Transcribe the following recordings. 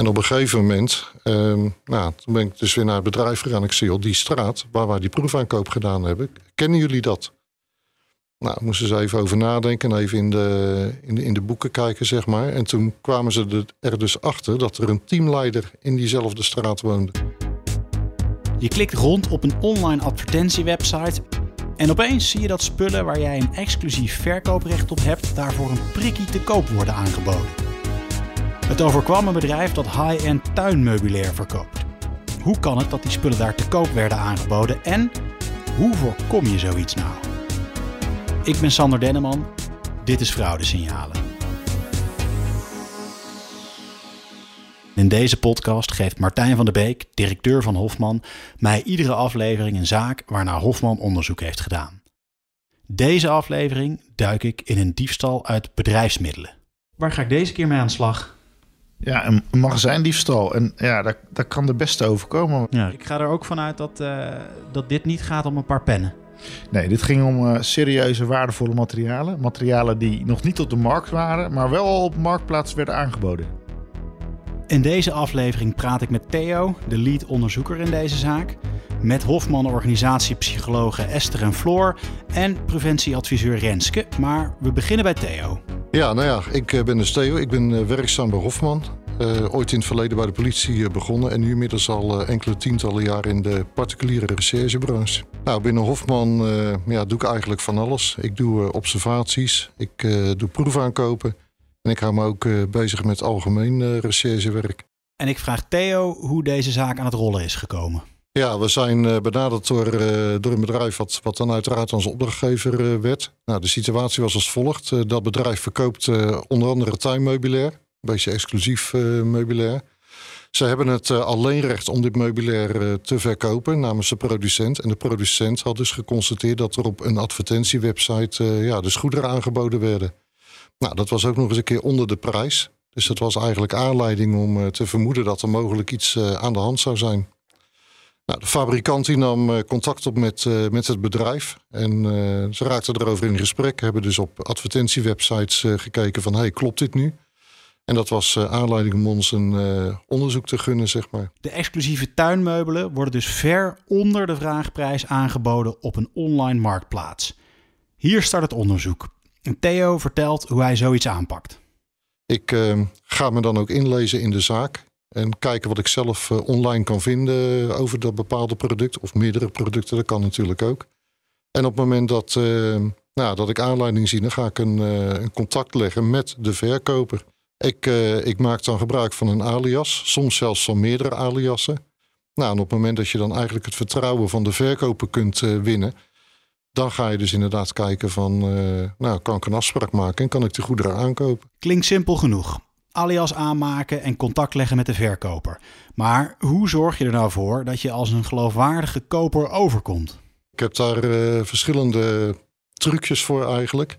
En op een gegeven moment, ehm, nou, toen ben ik dus weer naar het bedrijf gegaan. Ik zie die straat waar wij die proefaankoop gedaan hebben. Kennen jullie dat? Nou, moesten ze even over nadenken en even in de, in, de, in de boeken kijken, zeg maar. En toen kwamen ze er dus achter dat er een teamleider in diezelfde straat woonde. Je klikt rond op een online advertentiewebsite en opeens zie je dat spullen waar jij een exclusief verkooprecht op hebt, daarvoor een prikkie te koop worden aangeboden. Het overkwam een bedrijf dat high-end tuinmeubilair verkoopt. Hoe kan het dat die spullen daar te koop werden aangeboden en hoe voorkom je zoiets nou? Ik ben Sander Denneman. Dit is Fraudesignalen. In deze podcast geeft Martijn van der Beek, directeur van Hofman, mij iedere aflevering een zaak waarnaar Hofman onderzoek heeft gedaan. Deze aflevering duik ik in een diefstal uit bedrijfsmiddelen. Waar ga ik deze keer mee aan de slag? Ja, een magazijndiefstal. En ja, dat, dat kan de beste overkomen. Ja, ik ga er ook vanuit dat, uh, dat dit niet gaat om een paar pennen. Nee, dit ging om uh, serieuze, waardevolle materialen. Materialen die nog niet op de markt waren, maar wel al op marktplaats werden aangeboden. In deze aflevering praat ik met Theo, de lead onderzoeker in deze zaak. Met Hofman organisatiepsychologen Esther en Floor en preventieadviseur Renske. Maar we beginnen bij Theo. Ja, nou ja, ik eh, ben dus Theo. Ik ben eh, werkzaam bij Hofman. Uh, ooit in het verleden bij de politie begonnen en nu inmiddels al enkele tientallen jaren in de particuliere recherchebranche. Nou, binnen Hofman ja, doe ik eigenlijk van alles. Ik doe observaties, ik doe proefaankopen en ik hou me ook bezig met algemeen recherchewerk. En ik vraag Theo hoe deze zaak aan het rollen is gekomen. Ja, we zijn uh, benaderd door, uh, door een bedrijf wat, wat dan uiteraard onze opdrachtgever uh, werd. Nou, de situatie was als volgt. dat bedrijf verkoopt onder andere tuinmeubilair. Een beetje exclusief meubilair. Ze hebben het alleenrecht om dit meubilair te verkopen namens de producent. En de producent had dus geconstateerd dat er op een advertentiewebsite ja, de goederen aangeboden werden. Nou, dat was ook nog eens een keer onder de prijs. Dus dat was eigenlijk aanleiding om te vermoeden dat er mogelijk iets aan de hand zou zijn. Nou, de fabrikant die nam eh, contact op met, uh, met het bedrijf. En uh, ze raakten erover in gesprek. Hebben dus op advertentiewebsites uh, gekeken van... hey, klopt dit nu? En dat was aanleiding om ons een onderzoek te gunnen, zeg maar. De exclusieve tuinmeubelen worden dus ver onder de vraagprijs aangeboden op een online marktplaats. Hier start het onderzoek. En Theo vertelt hoe hij zoiets aanpakt. Ik ga me dan ook inlezen in de zaak. En kijken wat ik zelf uh, online kan vinden over dat bepaalde product. Of meerdere producten, dat kan natuurlijk ook. En op het moment dat, uh, nou, dat ik aanleiding zie, dan ga ik een, een contact leggen met de verkoper. Ik, ik maak dan gebruik van een alias, soms zelfs van meerdere aliasen. Nou, en op het moment dat je dan eigenlijk het vertrouwen van de verkoper kunt winnen, dan ga je dus inderdaad kijken van, nou, kan ik een afspraak maken en kan ik de goederen aankopen. Klinkt simpel genoeg alias aanmaken en contact leggen met de verkoper. Maar hoe zorg je er nou voor dat je als een geloofwaardige koper overkomt? Ik heb daar uh, verschillende trucjes voor eigenlijk.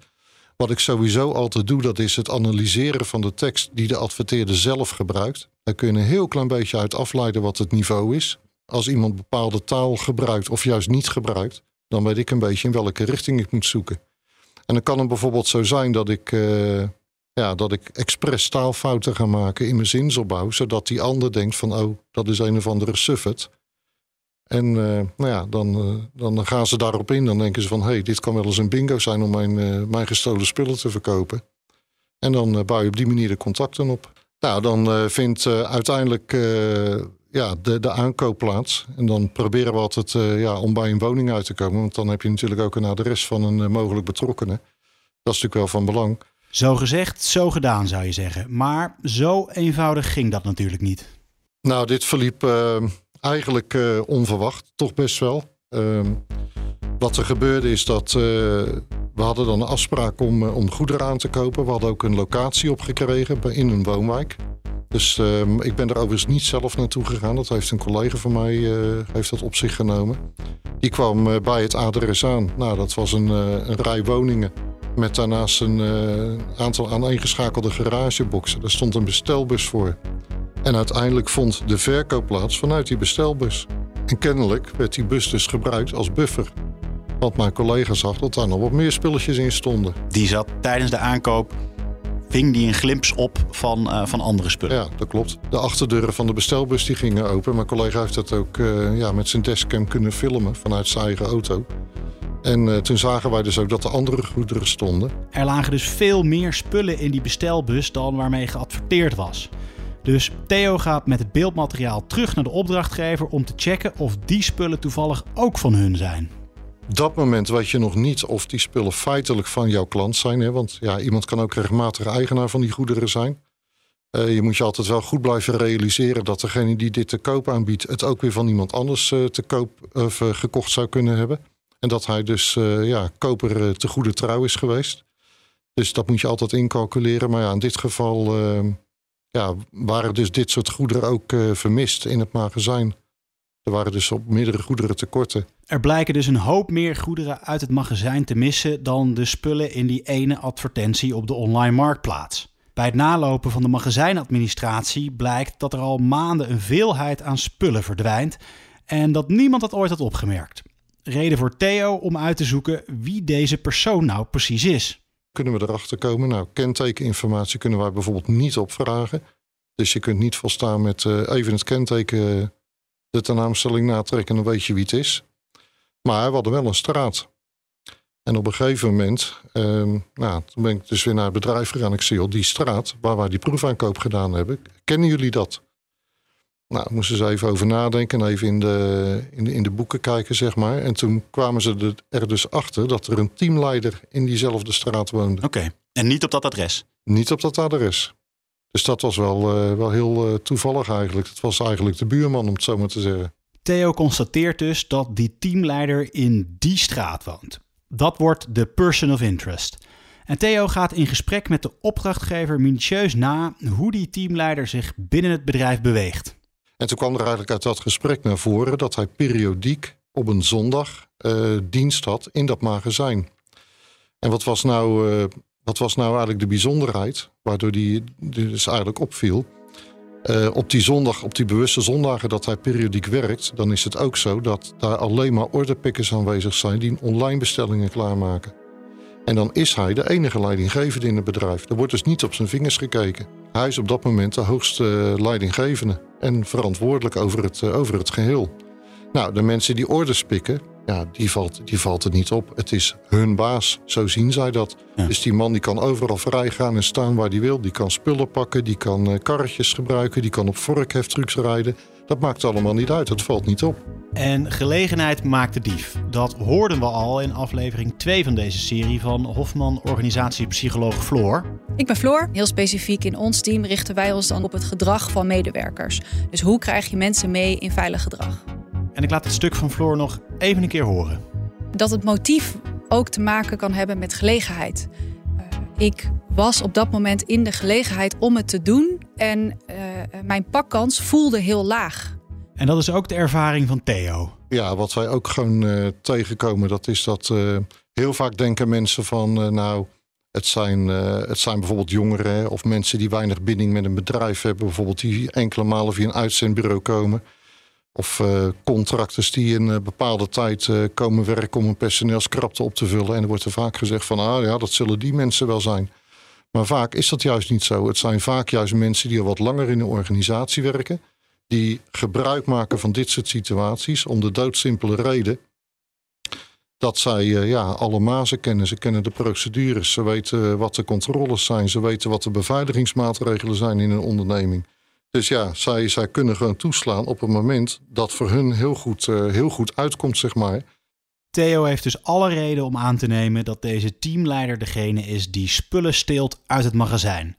Wat ik sowieso altijd doe, dat is het analyseren van de tekst die de adverteerder zelf gebruikt. Daar kun je een heel klein beetje uit afleiden wat het niveau is. Als iemand bepaalde taal gebruikt of juist niet gebruikt, dan weet ik een beetje in welke richting ik moet zoeken. En dan kan het bijvoorbeeld zo zijn dat ik uh, ja, dat ik expres taalfouten ga maken in mijn zinsopbouw, zodat die ander denkt van, oh, dat is een of andere suffet. En uh, nou ja, dan, uh, dan gaan ze daarop in. Dan denken ze van, hey, dit kan wel eens een bingo zijn om mijn, uh, mijn gestolen spullen te verkopen. En dan bouw je op die manier de contacten op. Nou, dan vindt uiteindelijk ja, de, de aankoop plaats. En dan proberen we altijd ja, om bij een woning uit te komen. Want dan heb je natuurlijk ook een adres van een mogelijk betrokkenen. Dat is natuurlijk wel van belang. Zo gezegd, zo gedaan zou je zeggen. Maar zo eenvoudig ging dat natuurlijk niet. Nou, dit verliep uh, eigenlijk uh, onverwacht, toch best wel. Uh, wat er gebeurde is dat uh, we hadden dan een afspraak om, om goederen aan te kopen. We hadden ook een locatie opgekregen in een woonwijk. Dus ehm, ik ben er overigens niet zelf naartoe gegaan. Dat heeft een collega van mij heeft dat op zich genomen. Die kwam bij het adres aan. Nou, dat was een, een rij woningen met daarnaast een aantal aaneengeschakelde garageboxen. Daar stond een bestelbus voor. En uiteindelijk vond de verkoop plaats vanuit die bestelbus. En kennelijk werd die bus dus gebruikt als buffer. Want mijn collega zag dat daar nog wat meer spulletjes in stonden. Die zat tijdens de aankoop ving die een glimps op van, uh, van andere spullen. Ja, dat klopt. De achterdeuren van de bestelbus die gingen open. Mijn collega heeft dat ook uh, ja, met zijn dashcam kunnen filmen vanuit zijn eigen auto. En uh, toen zagen wij dus ook dat er andere goederen stonden. Er lagen dus veel meer spullen in die bestelbus dan waarmee geadverteerd was. Dus Theo gaat met het beeldmateriaal terug naar de opdrachtgever om te checken of die spullen toevallig ook van hun zijn. Dat moment weet je nog niet of die spullen feitelijk van jouw klant zijn. Hè? Want ja, iemand kan ook rechtmatig eigenaar van die goederen zijn. Uh, je moet je altijd wel goed blijven realiseren dat degene die dit te koop aanbiedt, het ook weer van iemand anders uh, te koop of uh, gekocht zou kunnen hebben. En dat hij dus ja, koper te goede trouw is geweest. Dus dat moet je altijd incalculeren. Maar ja, in dit geval ja, waren dus dit soort goederen ook vermist in het magazijn. Er waren dus op meerdere goederen tekorten. Er blijken dus een hoop meer goederen uit het magazijn te missen dan de spullen in die ene advertentie op de online marktplaats. Bij het nalopen van de magazijnadministratie blijkt dat er al maanden een veelheid aan spullen verdwijnt en dat niemand dat ooit had opgemerkt. Reden voor Theo om uit te zoeken wie deze persoon nou precies is. Kunnen we erachter komen? Nou, kentekeninformatie kunnen wij bijvoorbeeld niet opvragen. Dus je kunt niet volstaan met uh, even het kenteken de tenaamstelling natrekken, dan weet je wie het is. Maar we hadden wel een straat. En op een gegeven moment, eh, nou, toen ben ik dus weer naar het bedrijf gegaan. Ik zie op die straat waar wij die proefaankoop gedaan hebben. Kennen jullie dat? Nou, moesten ze even over nadenken en even in de, in, de, in de boeken kijken, zeg maar. En toen kwamen ze er dus achter dat er een teamleider in diezelfde straat woonde. Oké, en niet op dat adres? Niet op dat adres. Dus dat was wel, uh, wel heel uh, toevallig eigenlijk. Het was eigenlijk de buurman, om het zo maar te zeggen. Theo constateert dus dat die teamleider in die straat woont. Dat wordt de person of interest. En Theo gaat in gesprek met de opdrachtgever minutieus na hoe die teamleider zich binnen het bedrijf beweegt. En toen kwam er eigenlijk uit dat gesprek naar voren dat hij periodiek op een zondag uh, dienst had in dat magazijn. En wat was nou wat was nou eigenlijk de bijzonderheid, waardoor die dus eigenlijk opviel? Uh, op die zondag, op die bewuste zondagen dat hij periodiek werkt, dan is het ook zo dat daar alleen maar orderpickers aanwezig zijn die online bestellingen klaarmaken. En dan is hij de enige leidinggevende in het bedrijf. Er wordt dus niet op zijn vingers gekeken. Hij is op dat moment de hoogste leidinggevende en verantwoordelijk over het, uh, over het geheel. Nou, de mensen die orders pikken, ja, die valt, die valt er niet op. Het is hun baas, zo zien zij dat. Dus die man die kan overal vrij gaan en staan waar hij wil. Die kan spullen pakken, die kan uh, karretjes gebruiken, die kan op vorkheftrucks rijden. Dat maakt allemaal niet uit, het valt niet op. En gelegenheid maakt de dief. Dat hoorden we al in aflevering 2 van deze serie van Hofman organisatiepsycholoog Floor. Ik ben Floor. Heel specifiek in ons team richten wij ons dan op het gedrag van medewerkers. Dus hoe krijg je mensen mee in veilig gedrag? En ik laat het stuk van Floor nog even een keer horen. Dat het motief ook te maken kan hebben met gelegenheid. Uh, ik was op dat moment in de gelegenheid om het te doen en uh, mijn pakkans voelde heel laag. En dat is ook de ervaring van Theo. Ja, wat wij ook gewoon uh, tegenkomen, dat is dat heel vaak denken mensen van, nou, het zijn, het zijn bijvoorbeeld jongeren of mensen die weinig binding met een bedrijf hebben, bijvoorbeeld die enkele malen via een uitzendbureau komen. Of uh, contractors die in een bepaalde tijd uh, komen werken om een personeelskrapte op te vullen. En er wordt er vaak gezegd van, ah ja, dat zullen die mensen wel zijn. Maar vaak is dat juist niet zo. Het zijn vaak juist mensen die al wat langer in de organisatie werken. Die gebruik maken van dit soort situaties om de doodsimpele reden dat zij uh, ja, alle mazen kennen. Ze kennen de procedures. Ze weten wat de controles zijn. Ze weten wat de beveiligingsmaatregelen zijn in een onderneming. Dus ja, zij, zij kunnen gewoon toeslaan op het moment dat voor hun heel goed, uh, heel goed uitkomt, zeg maar. Theo heeft dus alle reden om aan te nemen dat deze teamleider degene is die spullen steelt uit het magazijn.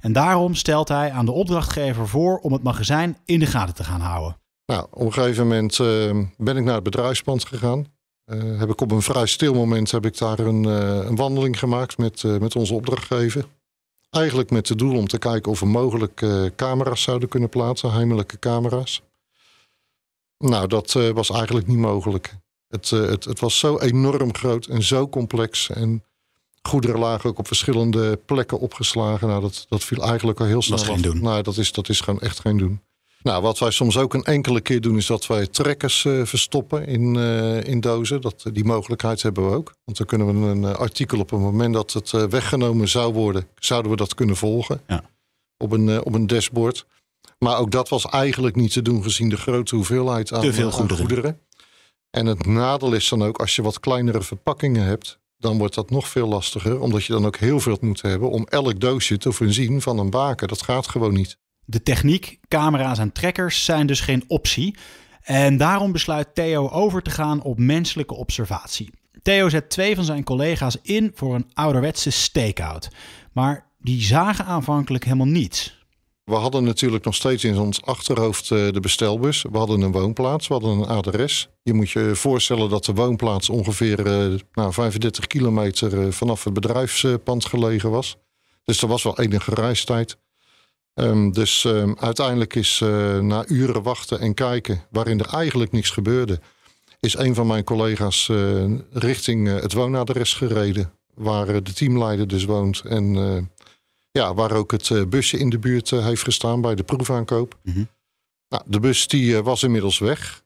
En daarom stelt hij aan de opdrachtgever voor om het magazijn in de gaten te gaan houden. Nou, op een gegeven moment uh, ben ik naar het bedrijfspand gegaan. Uh, heb ik op een vrij stil moment heb ik daar een, een wandeling gemaakt met, met onze opdrachtgever. Eigenlijk met het doel om te kijken of we mogelijk uh, camera's zouden kunnen plaatsen, heimelijke camera's. Nou, dat uh, was eigenlijk niet mogelijk. Het, uh, het, het, was zo enorm groot en zo complex. En goederen lagen ook op verschillende plekken opgeslagen. Nou, dat, dat viel eigenlijk al heel snel dat is geen doen. Nou, dat is, dat is gewoon echt geen doen. Nou, wat wij soms ook een enkele keer doen, is dat wij trekkers uh, verstoppen in, uh, in dozen. Dat, die mogelijkheid hebben we ook. Want dan kunnen we een artikel op het moment dat het weggenomen zou worden, zouden we dat kunnen volgen. Ja. Op, een, op een dashboard. Maar ook dat was eigenlijk niet te doen gezien de grote hoeveelheid aan, veel goederen. goederen. En het nadeel is dan ook, als je wat kleinere verpakkingen hebt, dan wordt dat nog veel lastiger. Omdat je dan ook heel veel moet hebben om elk doosje te voorzien van een baken. Dat gaat gewoon niet. De techniek, camera's en trekkers zijn dus geen optie. En daarom besluit Theo over te gaan op menselijke observatie. Theo zet twee van zijn collega's in voor een ouderwetse stakeout. Maar die zagen aanvankelijk helemaal niets. We hadden natuurlijk nog steeds in ons achterhoofd eh, de bestelbus. We hadden een woonplaats, we hadden een adres. Je moet je voorstellen dat de woonplaats ongeveer uh, nou, 35 kilometer eh, vanaf het bedrijfspand gelegen was. Dus er was wel enige reistijd. Um, dus um, uiteindelijk is na uren wachten en kijken, waarin er eigenlijk niets gebeurde, is een van mijn collega's richting het woonadres gereden. Waar de teamleider dus woont. En ja, waar ook het eh, busje in de buurt eh, heeft gestaan bij de proefaankoop. Mm nou, de bus die eh, was inmiddels weg.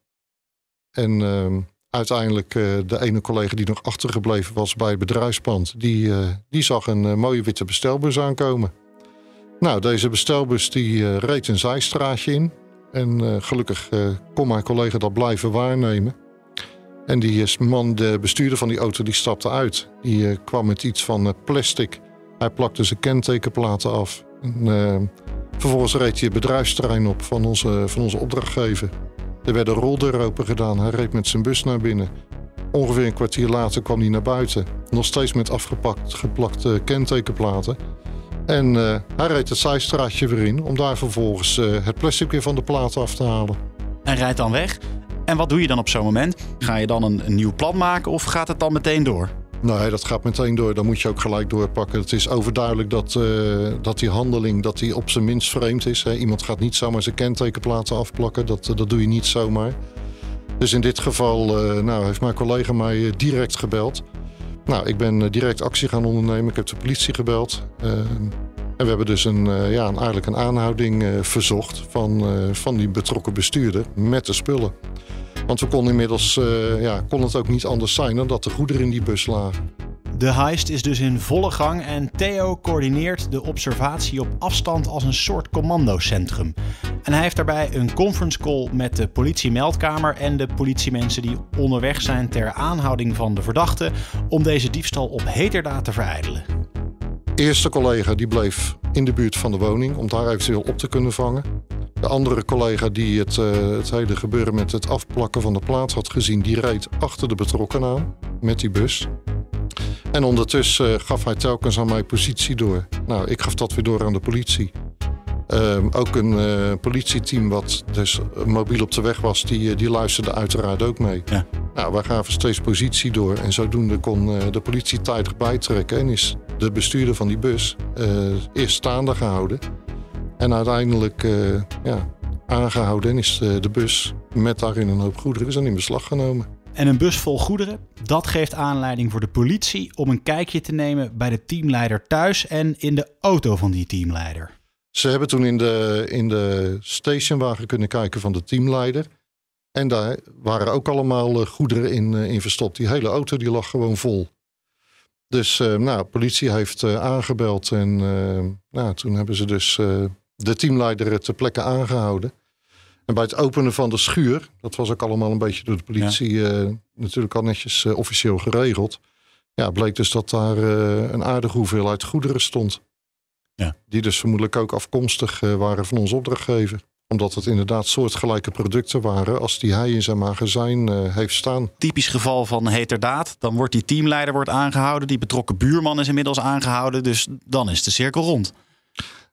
En ehm, uiteindelijk de ene collega die nog achtergebleven was bij het bedrijfspand, die, die zag een mooie witte bestelbus aankomen. Nou, deze bestelbus die reed een zijstraatje in. En gelukkig kon mijn collega dat blijven waarnemen. En die man, de bestuurder van die auto, die stapte uit. Die kwam met iets van plastic hij plakte zijn kentekenplaten af. En, vervolgens reed hij het bedrijfsterrein op van onze, van onze opdrachtgever. Er werden roldeuren open gedaan. Hij reed met zijn bus naar binnen. Ongeveer een kwartier later kwam hij naar buiten. Nog steeds met afgepakt, geplakte kentekenplaten. En uh, hij reed het zijstraatje weer in om daar vervolgens uh, het plastic weer van de platen af te halen. En rijdt dan weg. En wat doe je dan op zo'n moment? Ga je dan een, een nieuw plan maken of gaat het dan meteen door? Nee, dat gaat meteen door. Dan moet je ook gelijk doorpakken. Het is overduidelijk dat, uh, dat die handeling dat die op zijn minst vreemd is. Hè. Iemand gaat niet zomaar zijn kentekenplaten afplakken. Dat, dat doe je niet zomaar. Dus in dit geval uh, nou, heeft mijn collega mij eh, direct gebeld. Nou, ik ben direct actie gaan ondernemen. Ik heb de politie gebeld. en we hebben dus een, ja, eigenlijk een aanhouding verzocht van, van die betrokken bestuurder met de spullen. Want we konden inmiddels, ja, kon het ook niet anders zijn dan dat de goederen in die bus lagen. De heist is dus in volle gang en Theo coördineert de observatie op afstand als een soort commandocentrum. En hij heeft daarbij een conference call met de politiemeldkamer en de politiemensen die onderweg zijn ter aanhouding van de verdachte om deze diefstal op heterdaad te verijdelen. Eerste collega die bleef in de buurt van de woning om daar eventueel op te kunnen vangen. De andere collega die het, uh, het hele gebeuren met het afplakken van de plaats had gezien, die reed achter de betrokken aan met die bus. En ondertussen uh, gaf hij telkens aan mij positie door. Nou, ik gaf dat weer door aan de politie. Uh, ook een uh, politieteam wat dus mobiel op de weg was, die, die luisterde uiteraard ook mee. Ja. Nou, wij gaven steeds positie door en zodoende kon de politie tijdig bijtrekken en is de bestuurder van die bus eerst staande gehouden. En uiteindelijk ja, aangehouden en is de, de bus met daarin een hoop goederen is dan in beslag genomen. En een bus vol goederen, dat geeft aanleiding voor de politie om een kijkje te nemen bij de teamleider thuis en in de auto van die teamleider. Ze hebben toen in de, in de stationwagen kunnen kijken van de teamleider. En daar waren ook allemaal eh, goederen in, eh, in verstopt. Die hele auto die lag gewoon vol. Dus uh, nou, politie heeft aangebeld en nou, toen hebben ze dus de teamleider ter plekke aangehouden. En bij het openen van de schuur, dat was ook allemaal een beetje door de politie eh, natuurlijk al netjes uh, officieel geregeld. Ja, bleek dus dat daar uh, een aardige hoeveelheid goederen stond. Ja. Die dus vermoedelijk ook afkomstig waren van onze opdrachtgever omdat het inderdaad soortgelijke producten waren als die hij in zijn magazijn heeft staan. Typisch geval van heterdaad. Dan wordt die teamleider wordt aangehouden. Die betrokken buurman is inmiddels aangehouden. Dus dan is de cirkel rond.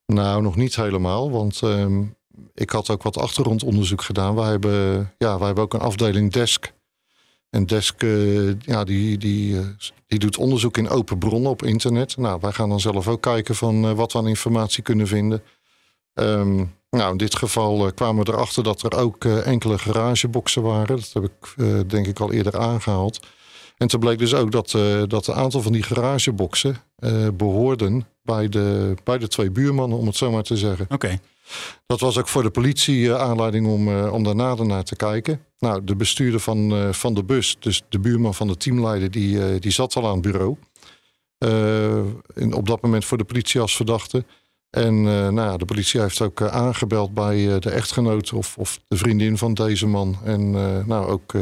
Nou, nog niet helemaal. Want ehm, ik had ook wat achtergrondonderzoek gedaan. Wij hebben, ja, hebben ook een afdeling Desk. En Desk uh, ja, die, die, uh, die doet onderzoek in open bronnen op internet. Nou, wij gaan dan zelf ook kijken van uh, wat we aan informatie kunnen vinden. Um, nou, in dit geval kwamen we erachter dat er ook enkele garageboxen waren. Dat heb ik denk ik al eerder aangehaald. En toen bleek dus ook dat, uh, dat een aantal van die garageboxen uh, behoorden bij de, bij de twee buurmannen, om het zo maar te zeggen. Oké. Dat was ook voor de politie uh, aanleiding om, om daar nader naar te kijken. Nou, de bestuurder van, van de bus, dus de buurman van de teamleider, die, die zat al aan het bureau. In, op dat moment voor de politie als verdachte. En nou de politie heeft ook aangebeld bij de echtgenoot of, of de vriendin van deze man. En nou, ook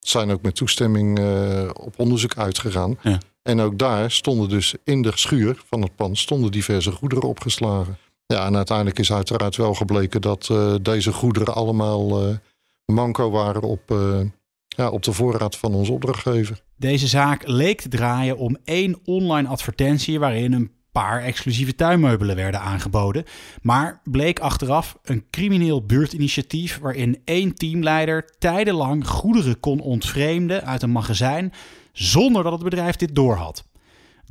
zijn ook met toestemming uh, op onderzoek uitgegaan. Ja. En ook daar stonden dus in de schuur van het pand stonden diverse goederen opgeslagen. Ja, en uiteindelijk is uiteraard wel gebleken dat uh, deze goederen allemaal uh, manco waren op, ja, op de voorraad van onze opdrachtgever. Deze zaak leek te draaien om één online advertentie waarin een paar exclusieve tuinmeubelen werden aangeboden. Maar bleek achteraf een crimineel buurtinitiatief waarin één teamleider tijdenlang goederen kon ontvreemden uit een magazijn zonder dat het bedrijf dit doorhad.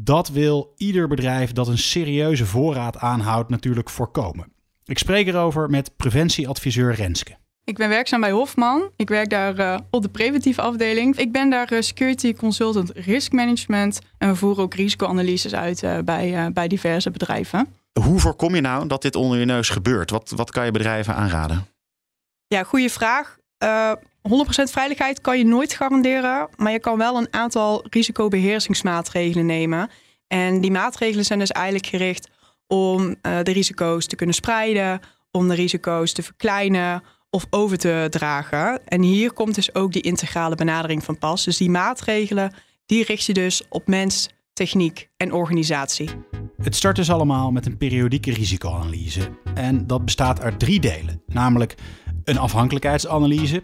Dat wil ieder bedrijf dat een serieuze voorraad aanhoudt natuurlijk voorkomen. Ik spreek erover met preventieadviseur Renske. Ik ben werkzaam bij Hofman. Ik werk daar uh, op de preventieve afdeling. Ik ben daar uh, security consultant risk management. En we voeren ook risicoanalyses uit uh, bij, bij diverse bedrijven. Hoe voorkom je nou dat dit onder je neus gebeurt? Wat, wat kan je bedrijven aanraden? Ja, goede vraag. 100% veiligheid kan je nooit garanderen. Maar je kan wel een aantal risicobeheersingsmaatregelen nemen. En die maatregelen zijn dus eigenlijk gericht om de risico's te kunnen spreiden, om de risico's te verkleinen of over te dragen. En hier komt dus ook die integrale benadering van pas. Dus die maatregelen, die richt je dus op mens, techniek en organisatie. Het start dus allemaal met een periodieke risicoanalyse. En dat bestaat uit drie delen. Namelijk een afhankelijkheidsanalyse,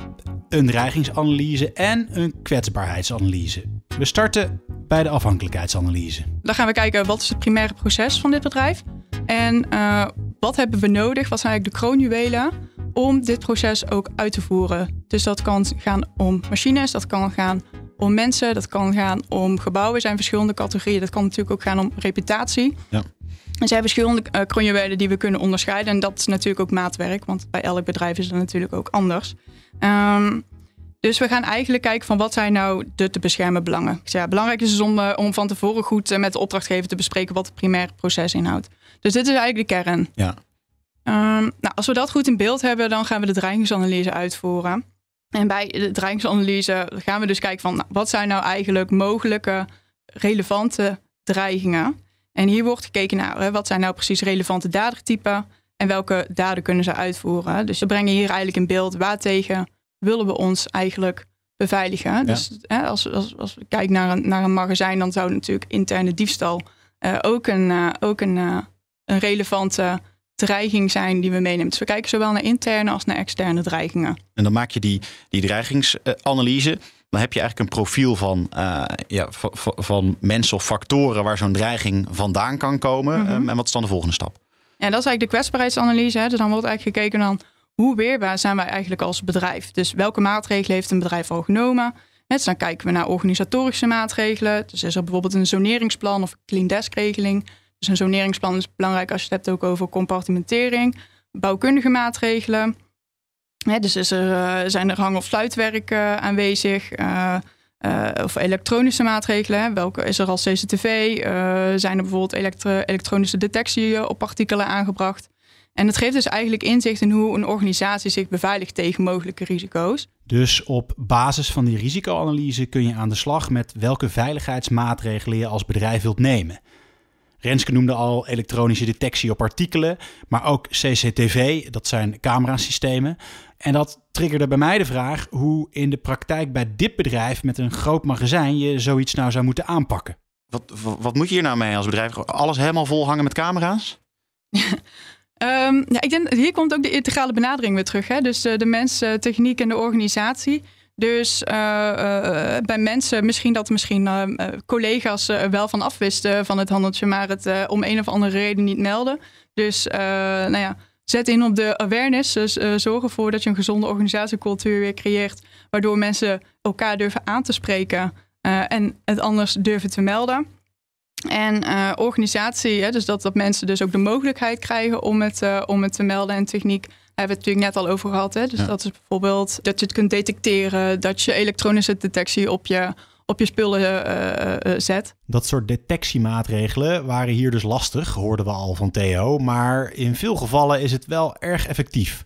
een dreigingsanalyse en een kwetsbaarheidsanalyse. We starten bij de afhankelijkheidsanalyse. Dan gaan we kijken wat is het primaire proces van dit bedrijf en uh, wat hebben we nodig, wat zijn eigenlijk de kroonjuwelen om dit proces ook uit te voeren. Dus dat kan gaan om machines, dat kan gaan om mensen, dat kan gaan om gebouwen. Zijn verschillende categorieën. Dat kan natuurlijk ook gaan om reputatie. Ja. Er zijn verschillende uh, die we kunnen onderscheiden. En dat is natuurlijk ook maatwerk, want bij elk bedrijf is dat natuurlijk ook anders. Um, dus we gaan eigenlijk kijken van wat zijn nou de te beschermen belangen. Ja, belangrijk is dus om, uh, om van tevoren goed uh, met de opdrachtgever te bespreken wat het primaire proces inhoudt. Dus dit is eigenlijk de kern. Ja. Um, nou, als we dat goed in beeld hebben, dan gaan we de dreigingsanalyse uitvoeren. En bij de dreigingsanalyse gaan we dus kijken van nou, wat zijn nou eigenlijk mogelijke relevante dreigingen. En hier wordt gekeken naar hè, wat zijn nou precies relevante dadertypen en welke daden kunnen ze uitvoeren. Dus we brengen hier eigenlijk in beeld waartegen willen we ons eigenlijk beveiligen. Dus hè, als, als, als we kijken naar een, naar een magazijn, dan zou natuurlijk interne diefstal uh, ook een, uh, ook een, uh, een relevante dreiging zijn die we meenemen. Dus we kijken zowel naar interne als naar externe dreigingen. En dan maak je die, die dreigingsanalyse. Dan heb je eigenlijk een profiel van, uh, ja, van, van mensen of factoren waar zo'n dreiging vandaan kan komen. Mm -hmm. en wat is dan de volgende stap? Ja, dat is eigenlijk de kwetsbaarheidsanalyse. Hè. Dus dan wordt eigenlijk gekeken dan hoe weerbaar zijn wij eigenlijk als bedrijf. Dus welke maatregelen heeft een bedrijf al genomen? Dus dan kijken we naar organisatorische maatregelen. Dus is er bijvoorbeeld een zoneringsplan of clean desk regeling. Dus een zoneringsplan is belangrijk als je het hebt ook over compartimentering. Bouwkundige maatregelen. dus is er, uh, zijn er hang- of sluitwerk uh, aanwezig. Uh, of elektronische maatregelen. Hè. Welke is er als CCTV? zijn er bijvoorbeeld elektro elektronische detectie op partikelen aangebracht? En het geeft dus eigenlijk inzicht in hoe een organisatie zich beveiligt tegen mogelijke risico's. Dus op basis van die risicoanalyse kun je aan de slag met welke veiligheidsmaatregelen je als bedrijf wilt nemen. Renske noemde al elektronische detectie op artikelen, maar ook CCTV, dat zijn camerasystemen. En dat triggerde bij mij de vraag hoe in de praktijk bij dit bedrijf met een groot magazijn je zoiets nou zou moeten aanpakken. Wat, wat, wat moet je hier nou mee als bedrijf? Alles helemaal vol hangen met camera's? Um, ja, ik denk, hier komt ook de integrale benadering weer terug. Hè? Dus uh, de mens, uh, techniek en de organisatie. Dus uh, bij mensen, misschien dat misschien collega's er wel van afwisten van het handeltje, maar het om een of andere reden niet melden. Dus nou ja, zet in op de awareness. Dus zorg ervoor dat je een gezonde organisatiecultuur weer creëert, waardoor mensen elkaar durven aan te spreken en het anders durven te melden. En organisatie, hè, dus dat, dat mensen dus ook de mogelijkheid krijgen om het, om het te melden. En techniek hebben we het natuurlijk net al over gehad. Hè? Dus ja. dat is bijvoorbeeld dat je het kunt detecteren, dat je elektronische detectie op je, op je spullen zet. Dat soort detectiemaatregelen waren hier dus lastig, hoorden we al van Theo. Maar in veel gevallen is het wel erg effectief.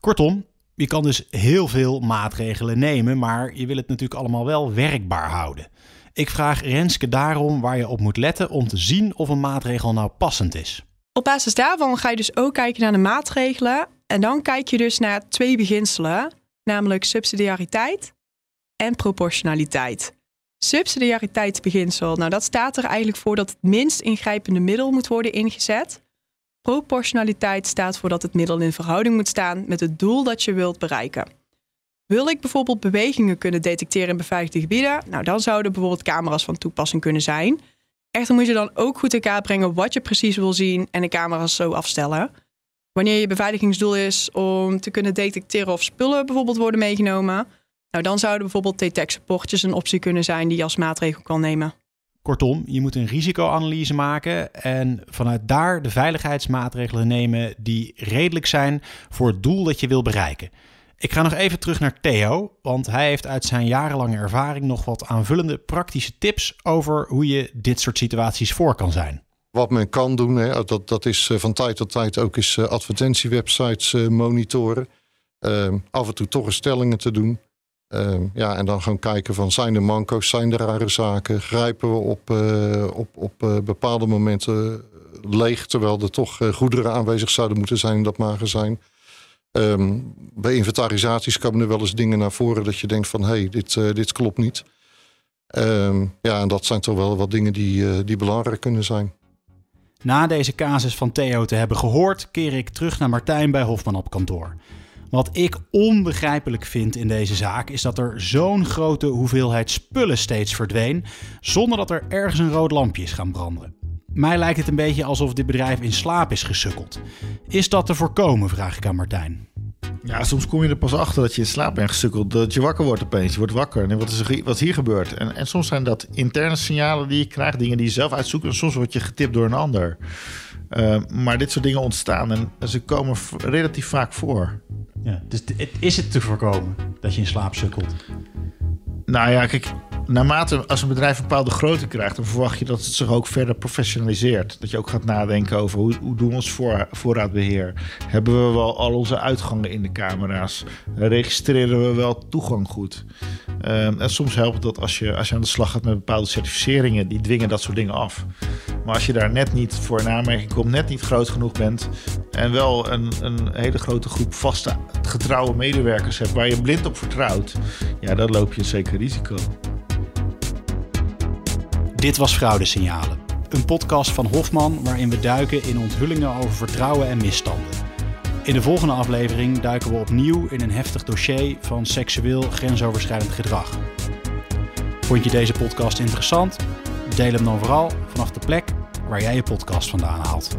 Kortom, je kan dus heel veel maatregelen nemen, maar je wil het natuurlijk allemaal wel werkbaar houden. Ik vraag Renske daarom waar je op moet letten om te zien of een maatregel nou passend is. Op basis daarvan ga je dus ook kijken naar de maatregelen. En dan kijk je dus naar twee beginselen, namelijk subsidiariteit en proportionaliteit. Subsidiariteitsbeginsel, nou dat staat er eigenlijk voor dat het minst ingrijpende middel moet worden ingezet. Proportionaliteit staat voor dat het middel in verhouding moet staan met het doel dat je wilt bereiken. Wil ik bijvoorbeeld bewegingen kunnen detecteren in beveiligde gebieden? Nou, dan zouden bijvoorbeeld camera's van toepassing kunnen zijn. Echter moet je dan ook goed in kaart brengen wat je precies wil zien en de camera's zo afstellen. Wanneer je beveiligingsdoel is om te kunnen detecteren of spullen bijvoorbeeld worden meegenomen, nou, dan zouden bijvoorbeeld TTEC-supportjes een optie kunnen zijn die je als maatregel kan nemen. Kortom, je moet een risicoanalyse maken en vanuit daar de veiligheidsmaatregelen nemen die redelijk zijn voor het doel dat je wil bereiken. Ik ga nog even terug naar Theo, want hij heeft uit zijn jarenlange ervaring nog wat aanvullende praktische tips over hoe je dit soort situaties voor kan zijn. Wat men kan doen, hè, dat, dat is eh, van tijd tot tijd ook eens eh, advertentiewebsites eh, monitoren. Ehm, af en toe toch eens stellingen te doen. Ehm, ja, en dan gewoon kijken van zijn er manco's, zijn er rare zaken, grijpen we op, op, op bepaalde momenten leeg, terwijl er toch goederen aanwezig zouden moeten zijn in dat magazijn. Ehm, bij inventarisaties komen er wel eens dingen naar voren dat je denkt van hé, hey, dit, dit klopt niet. Um, ja, en dat zijn toch wel wat dingen die, die belangrijk kunnen zijn. Na deze casus van Theo te hebben gehoord, keer ik terug naar Martijn bij Hofman op kantoor. Wat ik onbegrijpelijk vind in deze zaak is dat er zo'n grote hoeveelheid spullen steeds verdween, zonder dat er ergens een rood lampje is gaan branden. Mij lijkt het een beetje alsof dit bedrijf in slaap is gesukkeld. Is dat te voorkomen, vraag ik aan Martijn. Ja, soms kom je er pas achter dat je in slaap bent gesukkeld. Dat je wakker wordt opeens. Je wordt wakker. En wat is, er, wat hier gebeurd? En, en soms zijn dat interne signalen die je krijgt. Dingen die je zelf uitzoekt. En soms word je getipt door een ander. Uh, maar dit soort dingen ontstaan. En ze komen relatief vaak voor. Ja, dus is het te voorkomen dat je in slaap sukkelt? Nou ja, kijk, naarmate als een bedrijf een bepaalde grootte krijgt, dan verwacht je dat het zich ook verder professionaliseert. Dat je ook gaat nadenken over hoe, hoe doen we ons voor, voorraadbeheer? Hebben we wel al onze uitgangen in de camera's? Registreren we wel toegang goed? Um, en soms helpt dat als je, als je aan de slag gaat met bepaalde certificeringen, die dwingen dat soort dingen af. Maar als je daar net niet voor in aanmerking komt, net niet groot genoeg bent en wel een, een hele grote groep vaste, getrouwe medewerkers hebt waar je blind op vertrouwt, ja, dan loop je zeker risico. Dit was Fraudesignalen, een podcast van Hofman waarin we duiken in onthullingen over vertrouwen en misstanden. In de volgende aflevering duiken we opnieuw in een heftig dossier van seksueel grensoverschrijdend gedrag. Vond je deze podcast interessant? Deel hem dan vooral vanaf de plek waar jij je podcast vandaan haalt.